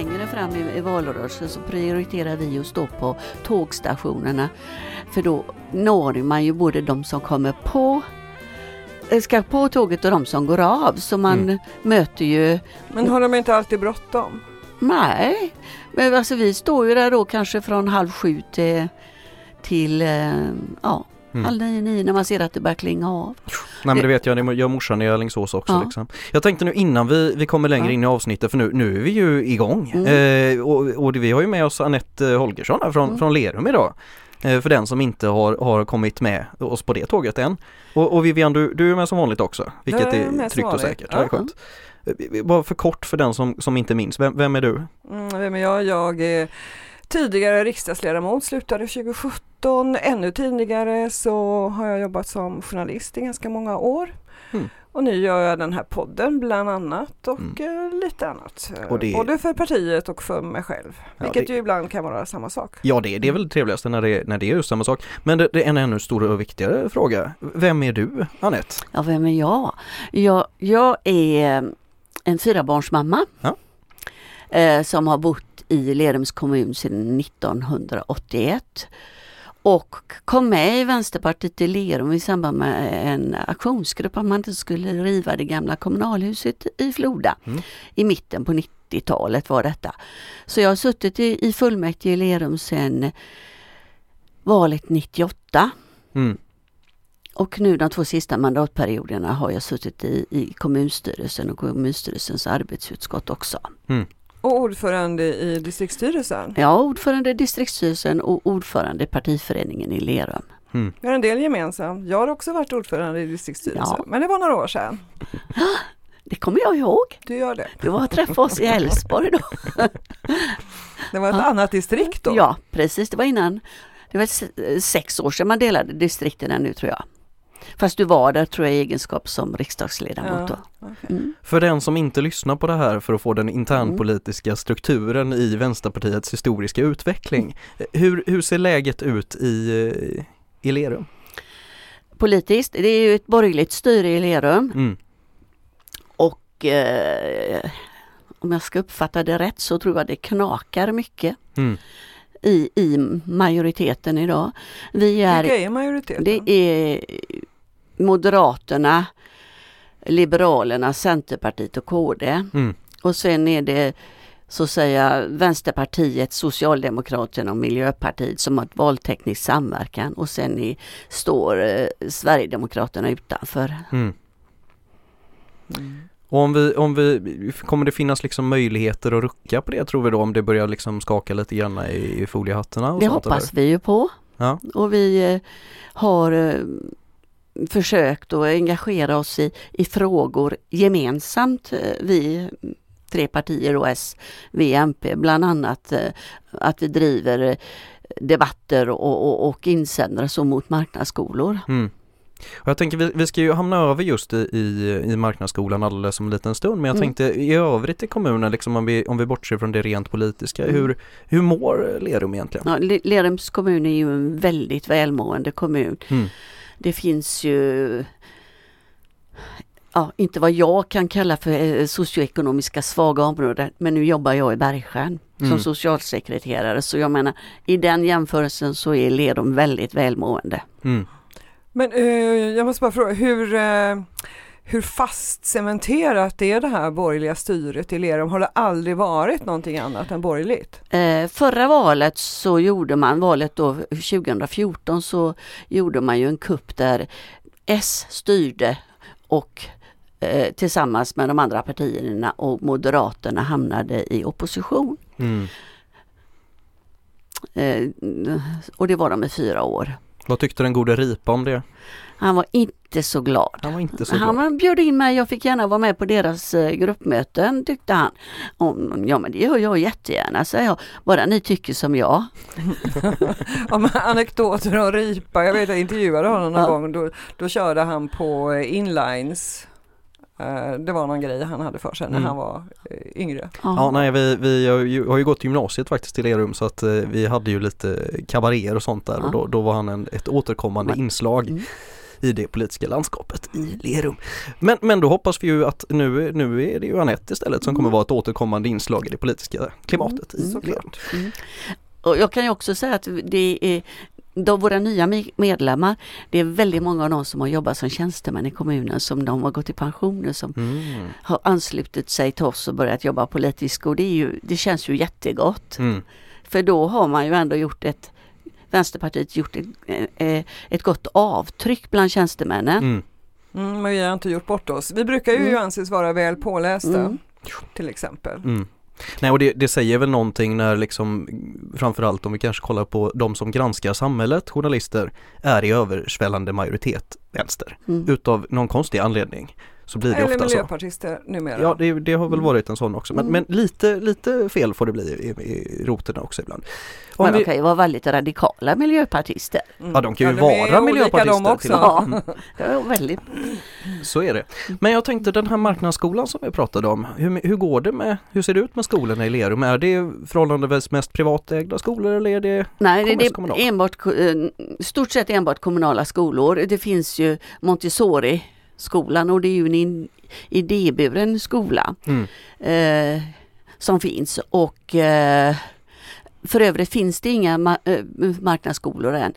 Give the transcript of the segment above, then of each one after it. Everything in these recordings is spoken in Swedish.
längre fram i, i valrörelsen så prioriterar vi att stå på tågstationerna. För då når man ju både de som kommer på eh, ska på tåget och de som går av så man Mm. möter ju Men har de inte alltid bråttom? Nej, men alltså vi står ju där då kanske från halv sju till, till eh, ja, Mm. halv nio, nio när man ser att det börjar klinga av. Nej men det vet jag, det gör morsan i Alingsås också Ja. liksom. Jag tänkte nu innan vi, vi kommer längre Ja. in i avsnittet för nu, nu är vi ju igång. Mm. Eh, och, och vi har ju med oss Anette Holgersson här från, Mm. från Lerum idag. Eh, för den som inte har, har kommit med oss på det tåget än. Och, och Vivian du, du är med som vanligt också, vilket Jag är är, med som tryggt och vanligt. säkert. Ja. Det är Ja. skönt. Eh, Bara för kort för den som, som inte minns, vem, vem är du? Mm, vem är jag? Jag är tidigare riksdagsledamot, slutade 2017. Ännu tidigare så har jag jobbat som journalist i ganska många år. Mm. Och nu gör jag den här podden bland annat och eh, lite annat. Eh, Och det- Både för partiet och för mig själv. Ja, Vilket det- ju ibland kan vara samma sak. Ja det, det är väl det trevligaste när det, när det är just samma sak. Men det, det är en ännu större och viktigare fråga. Vem är du Anette? Ja, vem är jag? Jag, jag är en fyrabarnsmamma Ja. eh, som har bott i Lerums kommun sedan 1981 och kom med i Vänsterpartiet i Lerum i samband med en aktionsgrupp att man inte skulle riva det gamla kommunalhuset i Floda. Mm. I mitten på 90-talet var detta. Så jag har suttit i, i fullmäktige i Lerum sedan valet 98. Mm. Och nu de två sista mandatperioderna har jag suttit i, i kommunstyrelsen och kommunstyrelsens arbetsutskott också. Och ordförande i distriktsstyrelsen. Är ordförande i distriktsstyrelsen och ordförande i partiföreningen i Lerum. Mm. Vi har en del gemensamt. Jag har också varit ordförande i distriktsstyrelsen. Ja. Men det var några år sedan. Det kommer jag ihåg. Du gör det. Du var och träffade oss i Älvsborg då. Det var ett Ja. annat distrikt då. Ja, precis. Det var innan. Det var se- sex år sedan man delade distrikten nu tror jag. Fast du var där tror jag i egenskap som riksdagsledamot då. okej. Mm. För den som inte lyssnar på det här för att få den internpolitiska strukturen i Vänsterpartiets historiska utveckling. Hur, hur ser läget ut i, eh, i Lerum? Politiskt, det är ju ett borgerligt styre i Lerum. Mm. Och eh, om jag ska uppfatta det rätt så tror jag det knakar mycket Mm. i, i majoriteten idag. Vi är, Vilka är majoriteten? det är Moderaterna, Liberalerna, Centerpartiet och KD. Mm. Och sen är det så att säga Vänsterpartiet, Socialdemokraterna och Miljöpartiet som har ett valteknisk samverkan och sen i, står eh, Sverigedemokraterna utanför. Mm. Mm. Och om vi, om vi, kommer det finnas liksom möjligheter att rucka på det tror vi då om det börjar liksom skaka lite grann i, foliehattarna? Och Det sånt, hoppas eller? vi ju på. Ja. Och vi eh, har eh, försökt att engagera oss i, i frågor gemensamt, eh, vi tre partier och S, V, MP, bland annat eh, att vi driver eh, debatter och, och, och insändare så mot marknadsskolor. Mm. Och jag tänker vi, vi ska ju hamna över just i, i, i marknadsskolan alldeles om en liten stund men jag Mm. tänkte i övrigt i kommunen liksom om vi, om vi bortser från det rent politiska, Mm. hur, hur mår Lerum egentligen? Ja, Le- Lerums kommun är ju en väldigt välmående kommun. Mm. Det finns ju Ja, inte vad jag kan kalla för eh, socioekonomiska svaga områden, men nu jobbar jag i Bergskärn som Mm. socialsekreterare så jag menar i den jämförelsen så är Lerum väldigt välmående. Mm. Men eh, jag måste bara fråga, hur, eh, hur fast cementerat är det här borgerliga styret i Lerum? Har det aldrig varit någonting annat än borgerligt? Eh, förra valet så gjorde man, valet då 2014 så gjorde man ju en kupp där S styrde och eh, tillsammans med de andra partierna och Moderaterna hamnade i opposition. Mm. Eh, och det var de i fyra år. Vad tyckte den gode Ripa om det? Han var inte så glad. Han var inte så Han glad. bjöd in mig, jag fick gärna vara med på deras eh, gruppmöten tyckte han. Om, ja men det gör jag jättegärna, säger jag. Bara ni tycker som jag. Om anekdoter om Ripa, jag vet jag intervjuade honom någon Ja. gång, då, då körde han på eh, inlines. Eh, Det var någon grej han hade för sig när Mm. han var eh, yngre. Ja, nej, vi, vi har ju, har ju gått gymnasiet faktiskt i Lerum så att eh, vi hade ju lite kabaréer och sånt där Ja. och då, då var han en, ett återkommande Men- inslag Mm. i det politiska landskapet i Lerum. Men, men då hoppas vi ju att nu, nu är det ju Anette istället som kommer vara ett återkommande inslag i det politiska klimatet i Såklart. Lerum. Mm. Och jag kan ju också säga att det är de, våra nya me- medlemmar, det är väldigt många av dem som har jobbat som tjänstemän i kommunen som de har gått i pensioner som Mm. har anslutit sig till oss och börjat jobba politiskt och det, är ju, det känns ju jättegott. Mm. För då har man ju ändå gjort ett Vänsterpartiet gjort ett, eh, ett gott avtryck bland tjänstemännen. Mm. Mm, men vi har inte gjort bort oss. Vi brukar ju Mm. anses vara väl pålästa Mm. till exempel. Nej och det, det säger väl någonting när liksom framförallt om vi kanske kollar på de som granskar samhället, journalister, är i översvällande majoritet vänster. Mm. Utav någon konstig anledning så blir det Eller ofta så. miljöpartister numera. Ja det, det har väl Mm. varit en sån också men, Mm. men lite, lite fel får det bli i, i roterna också ibland. Om Men de vi, kan ju vara väldigt radikala miljöpartister. Mm. Ja, de kan ju de är vara miljöpartister de också. Ja, väldigt. så är det. Men jag tänkte den här marknadsskolan som vi pratade om, hur, hur går det med, hur ser det ut med skolorna i Lerum? Är det förhållandevis mest privatägda skolor eller är det Nej, det, det är kommunala? enbart, eh, stort sett enbart kommunala skolor. Det finns ju Montessori skolan och det är ju en idéburen skola mm. eh, som finns och eh, för övrigt finns det inga ma- eh, marknadsskolor än.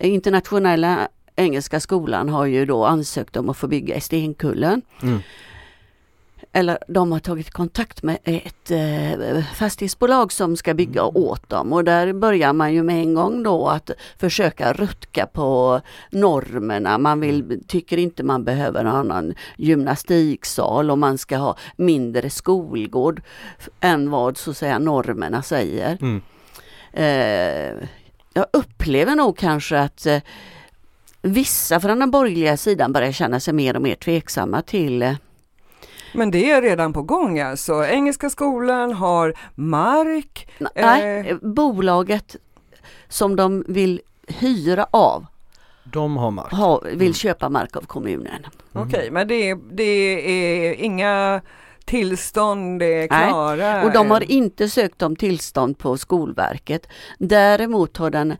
Internationella Engelska skolan har ju då ansökt om att få bygga i Stenkullen. Mm. Eller de har tagit kontakt med ett eh, fastighetsbolag som ska bygga Mm. åt dem och där börjar man ju med en gång då att försöka rucka på normerna. Man vill, Mm. tycker inte man behöver en annan gymnastiksal och man ska ha mindre skolgård än vad så att säga normerna säger. Mm. Eh, jag upplever nog kanske att eh, vissa från den borgerliga sidan börjar känna sig mer och mer tveksamma till Men det är redan på gång alltså. Engelska skolan har mark. Nej, Eh. bolaget som de vill hyra av De har mark. ha, vill Mm. köpa mark av kommunen. Mm. Okej, men det är, det är inga tillstånd, det är Nej, klara. Och de har inte sökt om tillstånd på Skolverket. Däremot har den,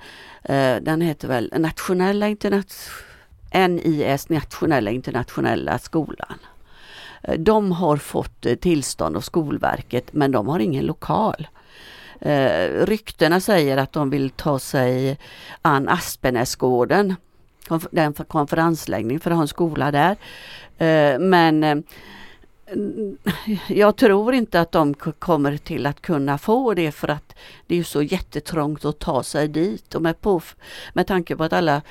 eh, den heter väl Nationella internet, NIS, Nationella internationella skolan. Eh, de har fått eh, tillstånd av Skolverket men de har ingen lokal. Eh, ryktena säger att de vill ta sig an Aspenäsgården, den för konferensläggning för att ha en skola där. Eh, men eh, jag tror inte att de kommer till att kunna få det för att det är så jättetrångt att ta sig dit och med, på, med tanke på att alla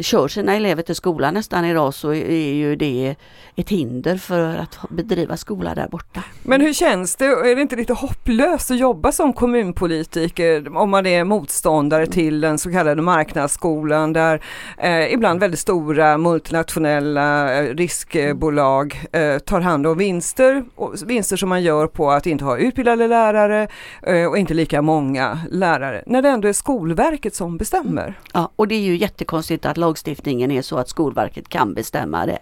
kör sina elever till skolan nästan idag så är ju det ett hinder för att bedriva skola där borta. Men hur känns det? Är det inte lite hopplöst att jobba som kommunpolitiker om man är motståndare till den så kallade marknadsskolan där eh, ibland väldigt stora multinationella eh, riskbolag eh, tar hand om vinster, och, vinster som man gör på att inte ha utbildade lärare eh, och inte lika många lärare, när det ändå är Skolverket som bestämmer. Ja, och det är ju jättekonstigt att lagstiftningen är så att Skolverket kan bestämma det.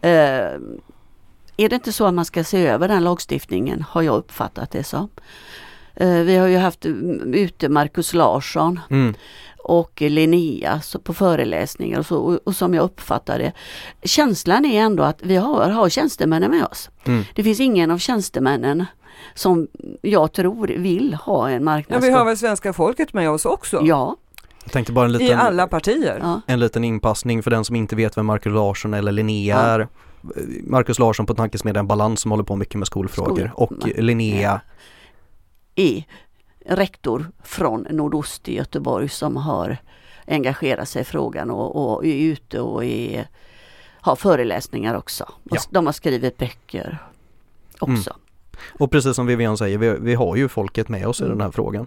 Eh, är det inte så att man ska se över den lagstiftningen, har jag uppfattat det som. Eh, vi har ju haft mm, ute Markus Larsson Mm. och Linnea på föreläsningar och så och, och som jag uppfattar det. Känslan är ändå att vi har, har tjänstemännen med oss. Mm. Det finns ingen av tjänstemännen som jag tror vill ha en Ja, marknadsskola. vi har väl svenska folket med oss också? Ja, Jag tänkte bara en I liten, alla partier? ja. en liten inpassning för den som inte vet vem Markus Larsson eller Linnea Ja. är. Markus Larsson på Tankesmedjan Balans som håller på mycket med skolfrågor Skol- och Linnea är rektor från nordost i Göteborg som har engagerat sig i frågan och, och är ute och är, har föreläsningar också. Ja. De har skrivit böcker också. Och precis som Vivian säger, vi, vi har ju folket med oss i Mm. den här frågan.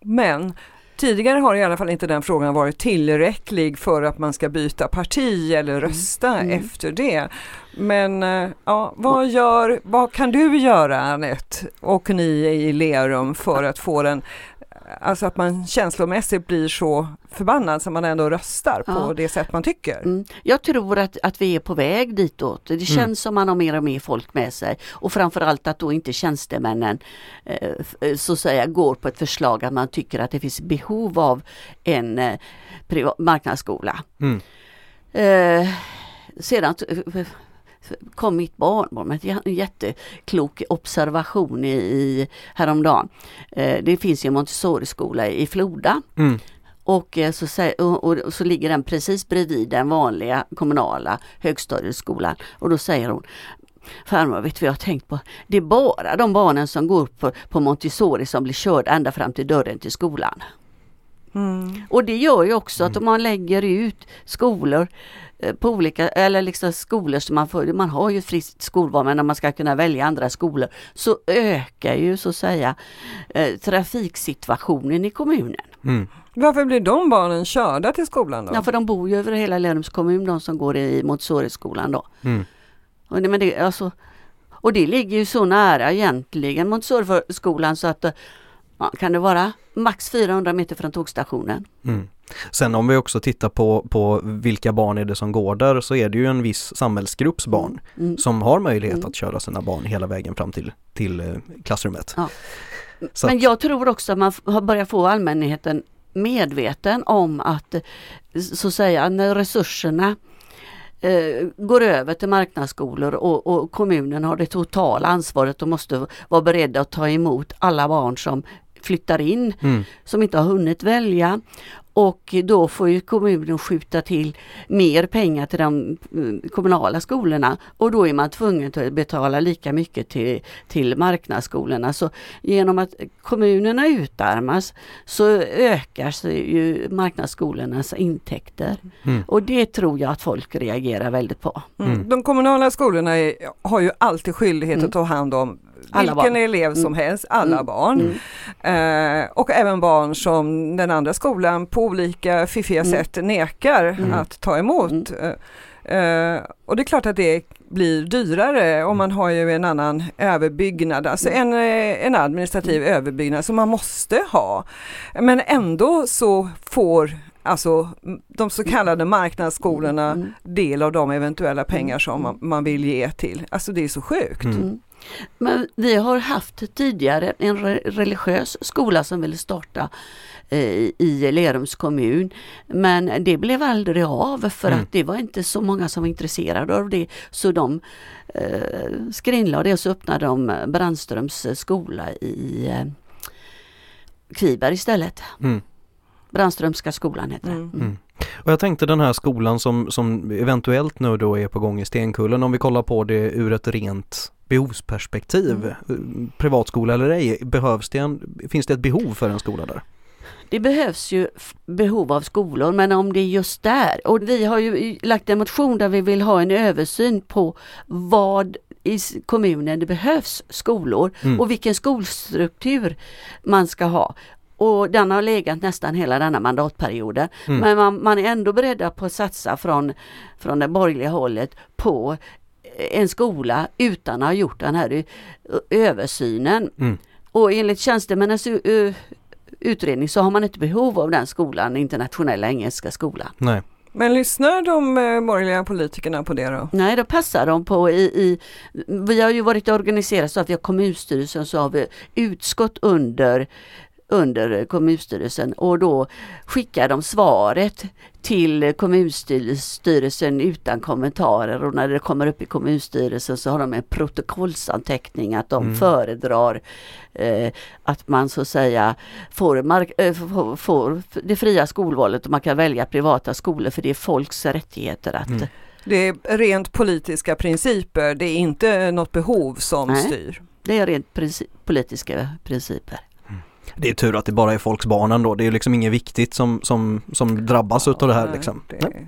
Men tidigare har i alla fall inte den frågan varit tillräcklig för att man ska byta parti eller rösta Mm. efter det. Men eh, ja, vad, gör, vad kan du göra Anette och ni i Lerum för att få den Alltså att man känslomässigt blir så förbannad så man ändå röstar på Ja. det sätt man tycker. Mm. Jag tror att, att vi är på väg ditåt. Det känns Mm. som man har mer och mer folk med sig och framförallt att då inte tjänstemännen eh, eh, så att säga går på ett förslag att man tycker att det finns behov av en eh, marknadsskola. Mm. Eh, sedan t- kom mitt barnbarn med en jätteklok observation i, i häromdagen. Eh, det finns ju en Montessori-skola i Floda Mm. och, eh, så, och så ligger den precis bredvid den vanliga kommunala högstadieskolan och då säger hon Farmor, vet du vad jag har tänkt på? Det är bara de barnen som går på, på Montessori som blir körda ända fram till dörren till skolan. Mm. Och det gör ju också att om man lägger ut skolor eh, på olika, eller liksom skolor som man får, man har ju friskt skolval men när man ska kunna välja andra skolor så ökar ju så att säga eh, trafiksituationen i kommunen. Mm. Varför blir de barnen körda till skolan då? Ja för de bor ju över hela Lerums kommun de som går i Montessori-skolan då. Mm. Och det, men det, alltså, och det ligger ju så nära egentligen Montessori-skolan så att eh, ja, kan det vara max 400 meter från tågstationen. Mm. Sen om vi också tittar på, på vilka barn är det som går där så är det ju en viss samhällsgrupps barn Mm. som har möjlighet Mm. att köra sina barn hela vägen fram till, till eh, klassrummet. Ja. Men jag tror också att man har börjat få allmänheten medveten om att eh, så att säga när resurserna eh, går över till marknadsskolor och, och kommunen har det totala ansvaret och måste vara beredda att ta emot alla barn som flyttar in Mm. som inte har hunnit välja. Och då får ju kommunen skjuta till mer pengar till de mm, kommunala skolorna och då är man tvungen att betala lika mycket till, till marknadsskolorna. Så genom att kommunerna utarmas så ökar sig ju marknadsskolornas intäkter. Mm. Och det tror jag att folk reagerar väldigt på. Mm. Mm. De kommunala skolorna är, har ju alltid skyldighet Mm. att ta hand om Alla vilken barn. elev som Mm. helst, alla Mm. barn. Mm. Eh, och även barn som den andra skolan på olika fiffiga Mm. sätt nekar Mm. att ta emot. Eh, eh, och det är klart att det blir dyrare och man har ju en annan överbyggnad, alltså en, eh, en administrativ överbyggnad som man måste ha. Men ändå så får alltså de så kallade marknadsskolorna Mm. del av de eventuella pengar som man, man vill ge till. Alltså det är så sjukt. Mm. Men vi har haft tidigare en re- religiös skola som ville starta eh, i Lerums kommun. Men det blev aldrig av för Mm. att det var inte så många som var intresserade av det. Så de eh, skrinlade det och så öppnade de Brandströms skola i eh, Kviberg istället. Mm. Brandströmska skolan heter Mm. det. Mm. Och jag tänkte den här skolan som, som eventuellt nu då är på gång i Stenkullen, om vi kollar på det ur ett rent behovsperspektiv, eh, privatskola eller ej, behövs det en, finns det ett behov för en skola där? Det behövs ju behov av skolor men om det är just där och vi har ju lagt en motion där vi vill ha en översyn på vad i kommunen det behövs skolor Mm. och vilken skolstruktur man ska ha. Och den har legat nästan hela denna mandatperioden. Mm. Men man, man är ändå beredda på att satsa från, från det borgerliga hållet på en skola utan att ha gjort den här ö- översynen. Mm. Och enligt tjänstemännens u- utredning så har man inte behov av den skolan, internationella engelska skolan. Nej. Men lyssnar de eh, borgerliga politikerna på det då? Nej, då passar de på i, i vi har ju varit organiserade så att vi har kommunstyrelsen så har vi utskott under under kommunstyrelsen och då skickar de svaret till kommunstyrelsen utan kommentarer och när det kommer upp i kommunstyrelsen så har de en protokollsanteckning att de Mm. föredrar eh, att man så att säga får, mark- eh, får, får det fria skolvalet och man kan välja privata skolor för det är folks rättigheter att Mm. Det är rent politiska principer, det är inte något behov som Nej. styr. det är rent princi- politiska principer. Det är tur att det bara är folks barn ändå, det är liksom inget viktigt som, som, som drabbas utav det här Nej, liksom. det- Nej.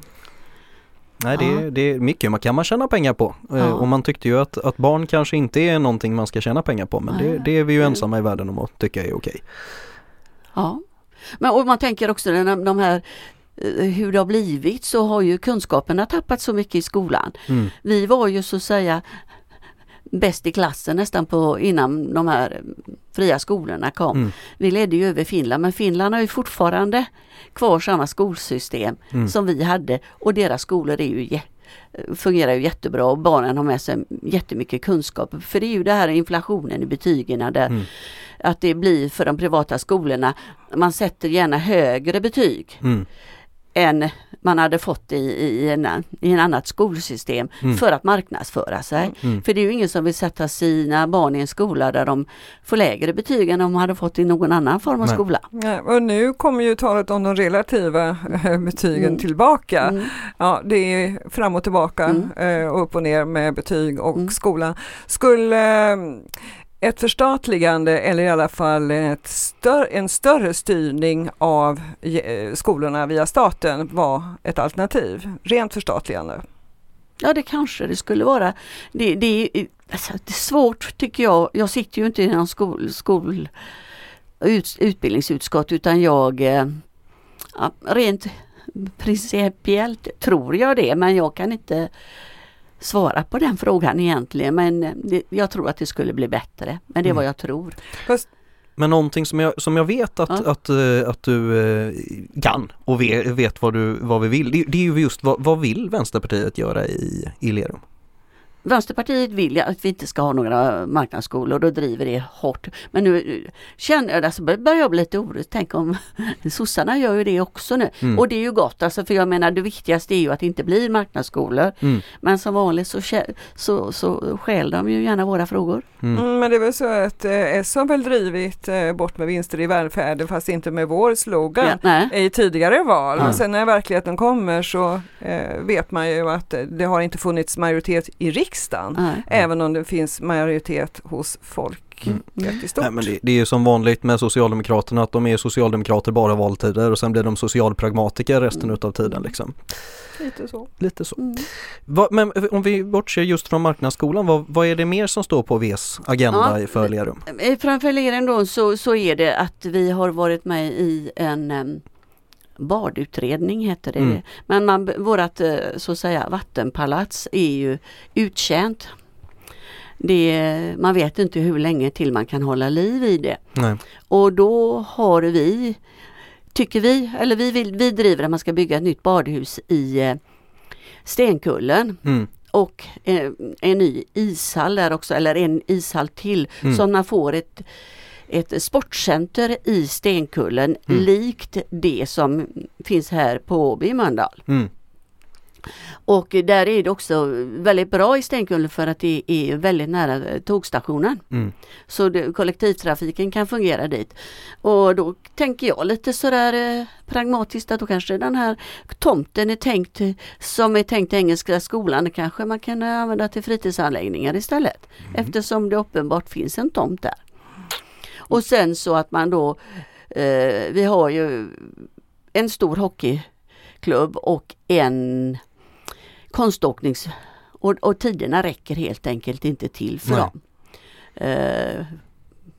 Nej, det, Ja. är, det är mycket man kan man tjäna pengar på. Eh, Ja. Och man tyckte ju att, att barn kanske inte är någonting man ska tjäna pengar på men det, det är vi ju Mm. ensamma i världen om att tycka är okej. Ja. Men och man tänker också när de här eh, hur det har blivit så har ju kunskaperna tappat så mycket i skolan. Mm. Vi var ju så att säga bäst i klassen nästan på innan de här fria skolorna kom. Mm. Vi ledde ju över Finland men Finland har ju fortfarande kvar samma skolsystem Mm. som vi hade och deras skolor är ju fungerar ju jättebra och barnen har med sig jättemycket kunskap. För det är ju det här inflationen i betygen där Mm. att det blir för de privata skolorna, man sätter gärna högre betyg Mm. Än man hade fått i, i, en, i en annat skolsystem Mm. för att marknadsföra sig. Mm. För det är ju ingen som vill sätta sina barn i en skola där de får lägre betyg än de hade fått i någon annan form av Nej. skola. Ja, och nu kommer ju talet om de relativa eh, betygen Mm. tillbaka. Mm. Ja, det är fram och tillbaka Mm. eh, och upp och ner med betyg och Mm. skola. Skulle eh, ett förstatligande eller i alla fall ett stör, en större styrning av eh, skolorna via staten var ett alternativ? Rent förstatligande? Ja det kanske det skulle vara. Det, det, är, alltså, det är svårt tycker jag. Jag sitter ju inte i någon skol, skol ut, utbildningsutskott utan jag eh, ja, rent principiellt tror jag det men jag kan inte svara på den frågan egentligen men eh, det, jag tror att det skulle bli bättre. Men det är Mm. vad jag tror. Men någonting som jag, som jag vet att, Ja. att, eh, att du eh, kan och vet, vet vad, du, vad vi vill, det, det är ju just vad, vad vill Vänsterpartiet göra i, i Lerum? Vänsterpartiet vill ju att vi inte ska ha några marknadsskolor och driver det hårt. Men nu eh, känner jag, alltså börjar jag bli lite orolig. Tänk om sossarna gör ju det också nu. Mm. Och det är ju gott alltså för jag menar det viktigaste är ju att det inte blir marknadsskolor. Mm. Men som vanligt så, så, så skäl de ju gärna våra frågor. Mm. Mm, men det är väl så att eh, S har väl drivit eh, bort med vinster i välfärden fast inte med vår slogan. Ja, i tidigare val. Ja. Men sen när verkligheten kommer så eh, vet man ju att eh, det har inte funnits majoritet i riksdagen. Nej. Även om det finns majoritet hos folket Mm. i stort. Nej, men det, det är ju som vanligt med Socialdemokraterna att de är socialdemokrater bara valtider och sen blir de socialpragmatiker resten Mm. utav tiden liksom. Lite så. Lite så. Mm. Va, men om vi bortser just från marknadsskolan, vad, vad är det mer som står på Vs agenda Ja. för Lerum? Eh, Framför Lerum då så, så är det att vi har varit med i en badutredning heter det. Mm. Men man, vårat eh, så att säga vattenpalats är ju uttjänt. Det, man vet inte hur länge till man kan hålla liv i det. Nej. Och då har vi, tycker vi, eller vi, vill, vi driver att man ska bygga ett nytt badhus i eh, Stenkullen Mm. och eh, en ny ishall där också, eller en ishall till Mm. så man får ett, ett sportcenter i Stenkullen Mm. likt det som finns här på Åby i Mölndal. Mm. Och där är det också väldigt bra i Stenkullen för att det är väldigt nära tågstationen. Mm. Så det, kollektivtrafiken kan fungera dit. Och då tänker jag lite sådär eh, pragmatiskt att då kanske den här tomten är tänkt som är tänkt till Engelska skolan, kanske man kan använda till fritidsanläggningar istället. Eftersom det uppenbart finns en tomt där. Och sen så att man då, eh, vi har ju en stor hockeyklubb och en konståknings och, och tiderna räcker helt enkelt inte till för Nej. dem. Eh,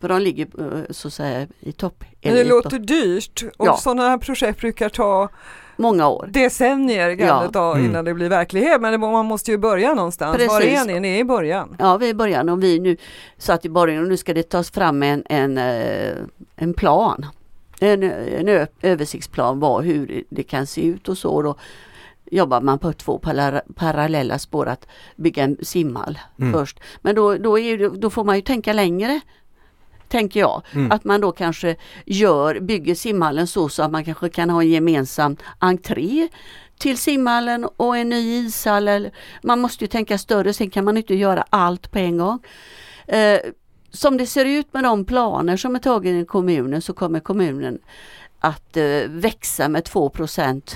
för de ligger eh, så att säga i topp. Men det låter dyrt och Ja. sådana här projekt brukar ta Många år. decennier Ja. ta Mm. innan det blir verklighet. Men det, man måste ju börja någonstans. Var Precis. är ni? Ni är i början. Ja, vi är i början och vi nu satt i början och nu ska det tas fram en, en, eh, en plan. En, en ö- översiktsplan vad, hur det kan se ut och så. Och då jobbar man på två para, parallella spår att bygga en simhall Mm. först. Men då, då, är det, då får man ju tänka längre. Tänker jag. Mm. Att man då kanske gör, bygger simhallen så, så att man kanske kan ha en gemensam entré till simhallen och en ny ishall. Eller, man måste ju tänka större, sen kan man inte göra allt på en gång. Eh, som det ser ut med de planer som är tagna i kommunen så kommer kommunen att eh, växa med 2%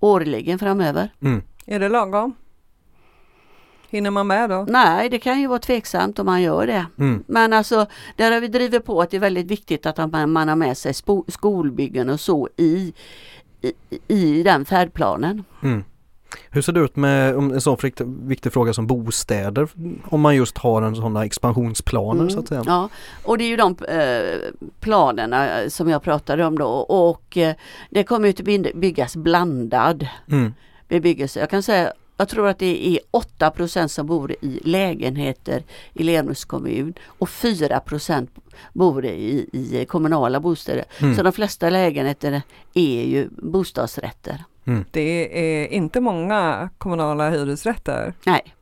årligen framöver. Mm. Är det lagom? Hinner man med då? Nej, det kan ju vara tveksamt om man gör det. Mm. Men alltså, där har vi drivit på att det är väldigt viktigt att man, man har med sig skolbyggen och så i, i, i den färdplanen. Mm. Hur ser det ut med en sån viktig fråga som bostäder? Om man just har en sådana expansionsplaner Mm. så att säga. Ja, och det är ju de eh, planerna eh, som jag pratade om då och eh, det kommer ju att by- byggas blandad Mm. bebyggelse. Jag kan säga jag tror att det är 8% som bor i lägenheter i Lerums kommun och 4% bor i, i kommunala bostäder. Mm. Så de flesta lägenheter är ju bostadsrätter. Det är inte många kommunala hyresrätter. Nej,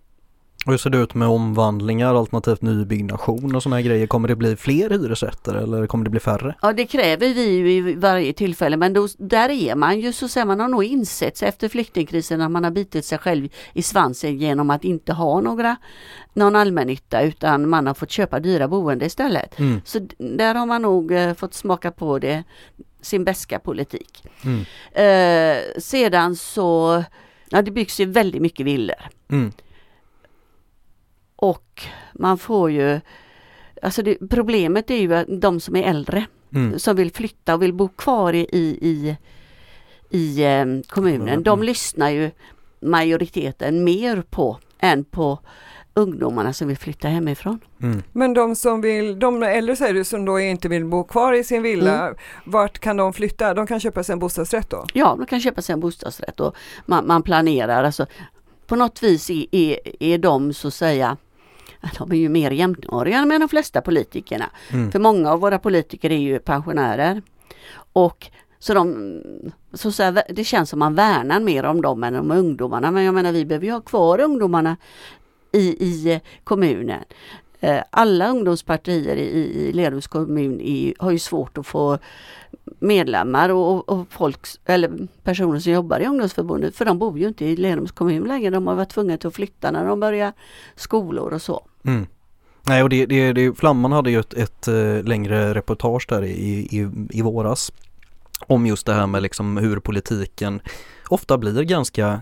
Och hur ser det ut med omvandlingar alternativt nybyggnation och sådana grejer? Kommer det bli fler hyresrätter eller kommer det bli färre? Ja det kräver vi ju i varje tillfälle men då, där är man ju så säger man har nog insett sig efter flyktingkrisen att man har bitit sig själv i svansen genom att inte ha några någon allmännytta utan man har fått köpa dyra boende istället. Mm. Så där har man nog eh, fått smaka på det, sin bäska politik. Mm. Eh, sedan så, ja det byggs ju väldigt mycket villor. Mm. Och man får ju, alltså det, problemet är ju att de som är äldre Mm. som vill flytta och vill bo kvar i, i, i, i eh, kommunen, Kommunen, de mm. lyssnar ju majoriteten mer på än på ungdomarna som vill flytta hemifrån. Mm. Men de som vill, de äldre säger du som då inte vill bo kvar i sin villa, Mm. vart kan de flytta? De kan köpa sig en bostadsrätt då? Ja, de kan köpa sig en bostadsrätt och man, man planerar alltså på något vis är, är, är de så att säga de är ju mer jämnåriga med de flesta politikerna. Mm. För många av våra politiker är ju pensionärer. Och så de, så att säga, det känns som man värnar mer om dem än om ungdomarna. Men jag menar vi behöver ju ha kvar ungdomarna i, i kommunen. Eh, alla ungdomspartier i, i Lerums kommun i, har ju svårt att få medlemmar och, och folk, eller personer som jobbar i ungdomsförbundet för de bor ju inte i Lerums kommun längre. De har varit tvungna att flytta när de börjar skolor och så. Mm. Nej och det, det, det, Flamman hade ju ett, ett eh, längre reportage där i, i, i våras om just det här med liksom hur politiken ofta blir ganska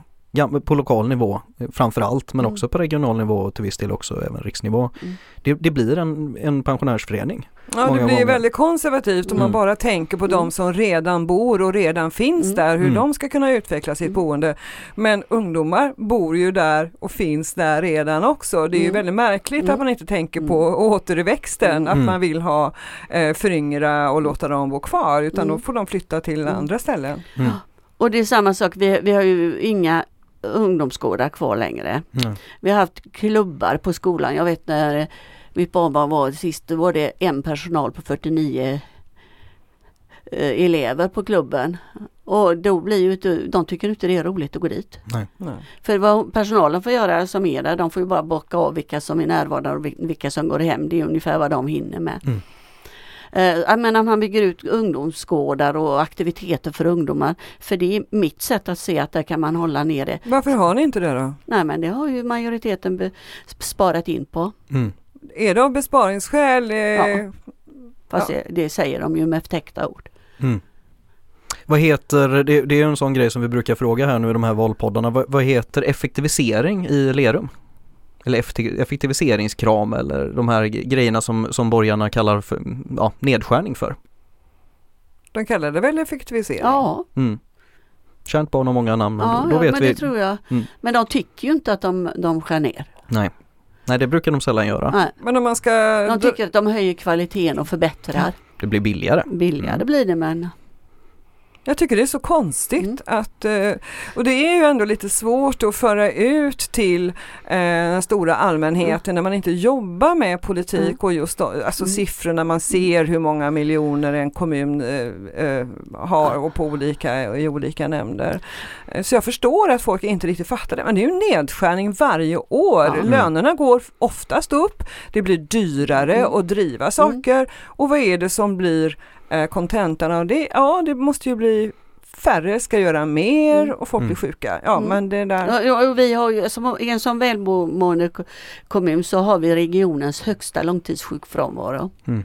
på lokal nivå eh, framför allt men Mm. också på regional nivå och till viss del också även riksnivå. Mm. Det, det blir en, en pensionärsförening. Ja, det blir gånger. väldigt konservativt om man Mm. bara tänker på de Mm. som redan bor och redan finns Mm. där, hur Mm. de ska kunna utveckla sitt Mm. boende. Men ungdomar bor ju där och finns där redan också. Det är ju väldigt märkligt Mm. att man inte tänker Mm. på återväxten, att Mm. man vill ha eh, föryngra och låta dem bo kvar, utan Mm. då får de flytta till Mm. andra ställen. Mm. Och det är samma sak, vi, vi har ju inga ungdomsgårdar kvar längre. Mm. Vi har haft klubbar på skolan. Jag vet när mitt barnbarn var sist, då var det en personal på 49 eh, elever på klubben. Och då blir ju inte, de tycker inte det är roligt att gå dit. Nej. Nej. För vad personalen får göra som är där, de får ju bara bocka av vilka som är närvarande och vil- vilka som går hem. Det är ungefär vad de hinner med. Mm. Eh, Jag menar man bygger ut ungdomsgårdar och aktiviteter för ungdomar. För det är mitt sätt att se att där kan man hålla nere. Varför har ni inte det då? Nej men det har ju majoriteten sparat in på. Mm. Är det av besparingsskäl? Eh, Ja. Fast Ja. det, säger de ju med förtäckta ord. Mm. Vad heter, det, det är ju en sån grej som vi brukar fråga här nu i de här valpoddarna, vad, vad heter effektivisering i Lerum? Eller effekti- effektiviseringskram eller de här grejerna som, som borgarna kallar för ja, nedskärning för. De kallar det väl effektivisering? Ja, Mm. Känt barn har många namn, men ja, då, då ja vet men vi. det tror jag. Mm. Men de tycker ju inte att de, de skär ner. Nej. Nej, det brukar de sällan göra. Nej. Men om man ska... De tycker att de höjer kvaliteten och förbättrar. Det blir billigare. Billigare Mm. blir det men Jag tycker det är så konstigt Mm. att, eh, och det är ju ändå lite svårt att föra ut till eh, den stora allmänheten när man inte jobbar med politik Mm. och just alltså Mm. siffrorna, man ser hur många miljoner en kommun eh, har och på olika, i olika nämnder. Så jag förstår att folk inte riktigt fattar det, men det är ju nedskärning varje år. Lönerna går oftast upp, det blir dyrare Mm. att driva saker och vad är det som blir kontentan av det? Ja, det måste ju bli färre ska göra mer Mm. och folk Mm. blir sjuka. Ja, Mm. men det där. Ja, och vi har ju, som, I en sån välmående ko- kommun så har vi regionens högsta långtidssjukfrånvaro. Mm.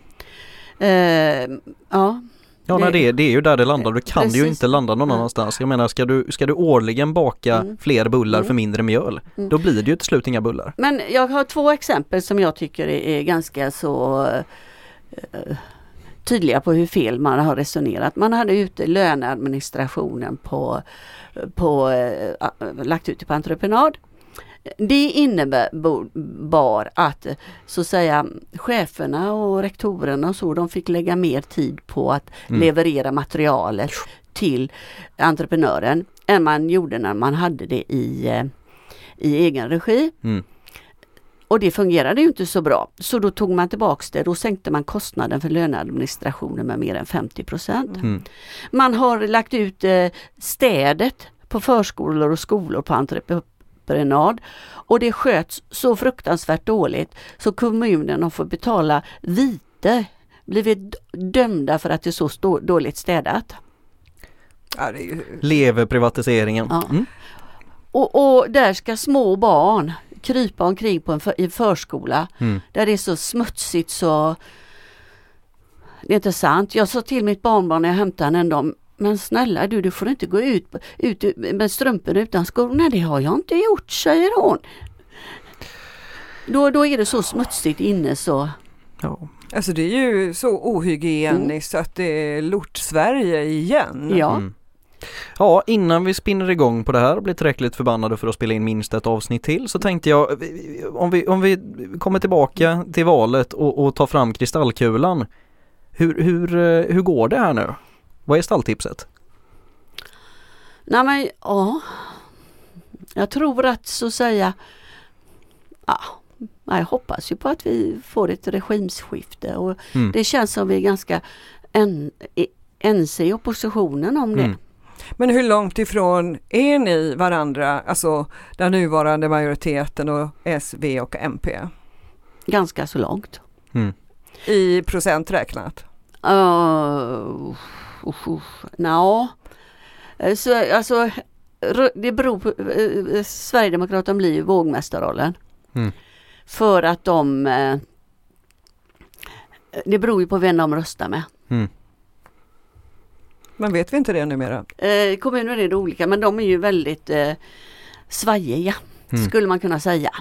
Eh, ja, Ja, Det- nej, det, det är ju där det landar. Du kan ju Precis. inte landa någon annanstans. Jag menar, ska du, ska du årligen baka Mm. fler bullar Mm. för mindre mjöl, Mm. då blir det ju till slut inga bullar. men jag har två exempel som jag tycker är, är ganska så eh, tydliga på hur fel man har resonerat. Man hade ute löneadministrationen på, på eh, lagt ut på entreprenad. Det innebar att så att säga cheferna och rektorerna och så, de fick lägga mer tid på att Mm. leverera materialet till entreprenören än man gjorde när man hade det i, eh, i egen regi. Mm. Och det fungerade ju inte så bra. Så då tog man tillbaks det. Då sänkte man kostnaden för löneadministrationen med mer än 50 procent. Mm. Man har lagt ut eh, städet på förskolor och skolor på, entrep- entreprenad och det sköts så fruktansvärt dåligt så kommunen har fått betala vite, blivit dömda för att det är så dåligt städat. Ja, ju... Lever privatiseringen. Ja. Mm. Och, och, där ska små barn krypa omkring på en för, i förskola mm. där det är så smutsigt så det är inte sant. Jag sa till mitt barnbarn när jag hämtade henne en dag, men snälla du, du får inte gå ut, ut med strumporna utan skor. Nej, det har jag inte gjort, säger hon. Då, då är det så smutsigt inne så. Ja. Alltså det är ju så ohygieniskt mm. att det är lort-Sverige igen. Ja. Mm. Ja, innan vi spinner igång på det här och blir tillräckligt förbannade för att spela in minst ett avsnitt till så tänkte jag om vi, om vi kommer tillbaka till valet och, och tar fram kristallkulan. Hur, hur, eh, hur går det här nu? Vad är stalltipset? Nej men ja, jag tror att så säga, ja, jag hoppas ju på att vi får ett regimskifte och mm. det känns som vi är ganska en, ense i oppositionen om det. Mm. Men hur långt ifrån är ni varandra, alltså den nuvarande majoriteten och S, V och MP? Ganska så långt. Mm. I procent räknat? Uh, uh, uh, no. Så, alltså, det beror på, uh, Sverigedemokraterna blir ju vågmästarrollen. Mm. För att de, uh, det beror ju på vem de röstar med. Mm. Men vet vi inte det numera? Eh, kommuner är det olika men de är ju väldigt eh, svajiga mm. skulle man kunna säga.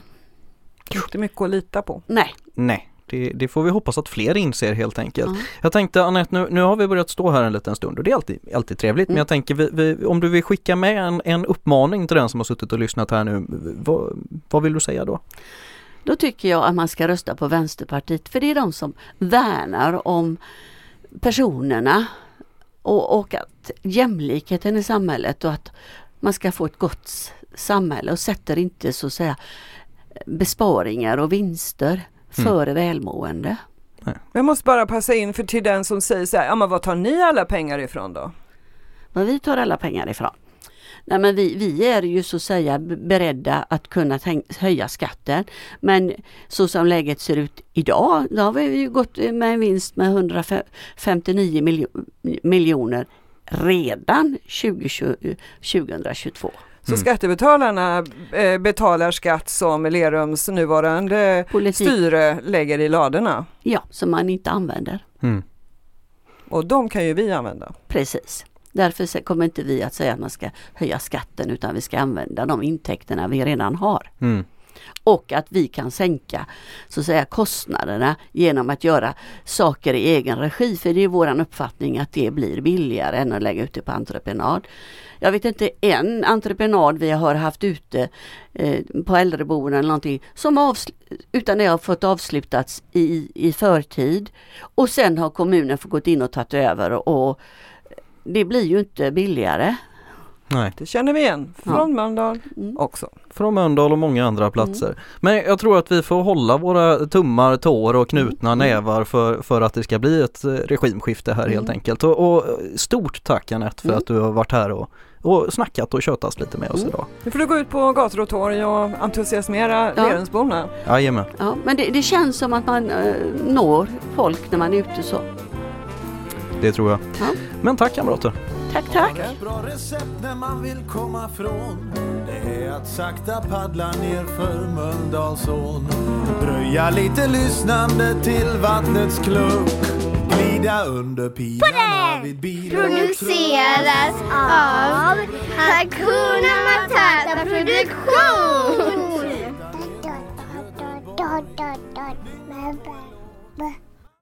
Inte mycket att lita på. Nej. Nej. Det, det, får vi hoppas att fler inser helt enkelt. Mm. Jag tänkte Anette, nu, nu har vi börjat stå här en liten stund och det är alltid, alltid trevligt mm. men jag tänker vi, vi, om du vill skicka med en, en uppmaning till den som har suttit och lyssnat här nu, vad, vad vill du säga då? Då tycker jag att man ska rösta på Vänsterpartiet för det är de som värnar om personerna och, och att jämlikheten i samhället och att man ska få ett gott samhälle och sätter inte så att säga besparingar och vinster mm. före välmående. Jag måste bara passa in för till den som säger så här, ja men var tar ni alla pengar ifrån då? Var vi tar alla pengar ifrån? Nej men vi, vi är ju så att säga beredda att kunna höja skatten. Men så som läget ser ut idag, då har vi ju gått med en vinst med 159 miljo miljoner redan 2020, 2022. Så mm. skattebetalarna eh, betalar skatt som Lerums nuvarande Politik. styre lägger i ladorna? Ja, som man inte använder. Mm. Och de kan ju vi använda. Precis. Därför kommer inte vi att säga att man ska höja skatten utan vi ska använda de intäkterna vi redan har. Mm. Och att vi kan sänka så säga kostnaderna genom att göra saker i egen regi. För det är våran uppfattning att det blir billigare än att lägga ut det på entreprenad. Jag vet inte en entreprenad vi har haft ute eh, på äldreboenden eller någonting som utan det har fått avslutats i, i förtid. Och sen har kommunen fått gått in och tagit över och det blir ju inte billigare. Nej. Det känner vi igen från ja. Mölndal mm. också. Från Mölndal och många andra platser. Mm. Men jag tror att vi får hålla våra tummar, tår och knutna mm. nävar för, för att det ska bli ett eh, regimskifte här helt mm. enkelt. Och, och, stort tack Anette för mm. att du har varit här och, och snackat och tjötats lite med oss mm. idag. Nu får du gå ut på gator och torg och entusiasmera ja. Lerensborna. Jajamän. Ja, men det, det känns som att man äh, når folk när man är ute så. Det tror jag. Ja. Men tack kamrater. Tack, tack. Ett bra recept när man vill komma från Det är att sakta paddla ner för Mölndalsån Dröja lite lyssnande till vattnets klunk Glida under pilarna vid bil Produceras av Hakuna Matata Produktion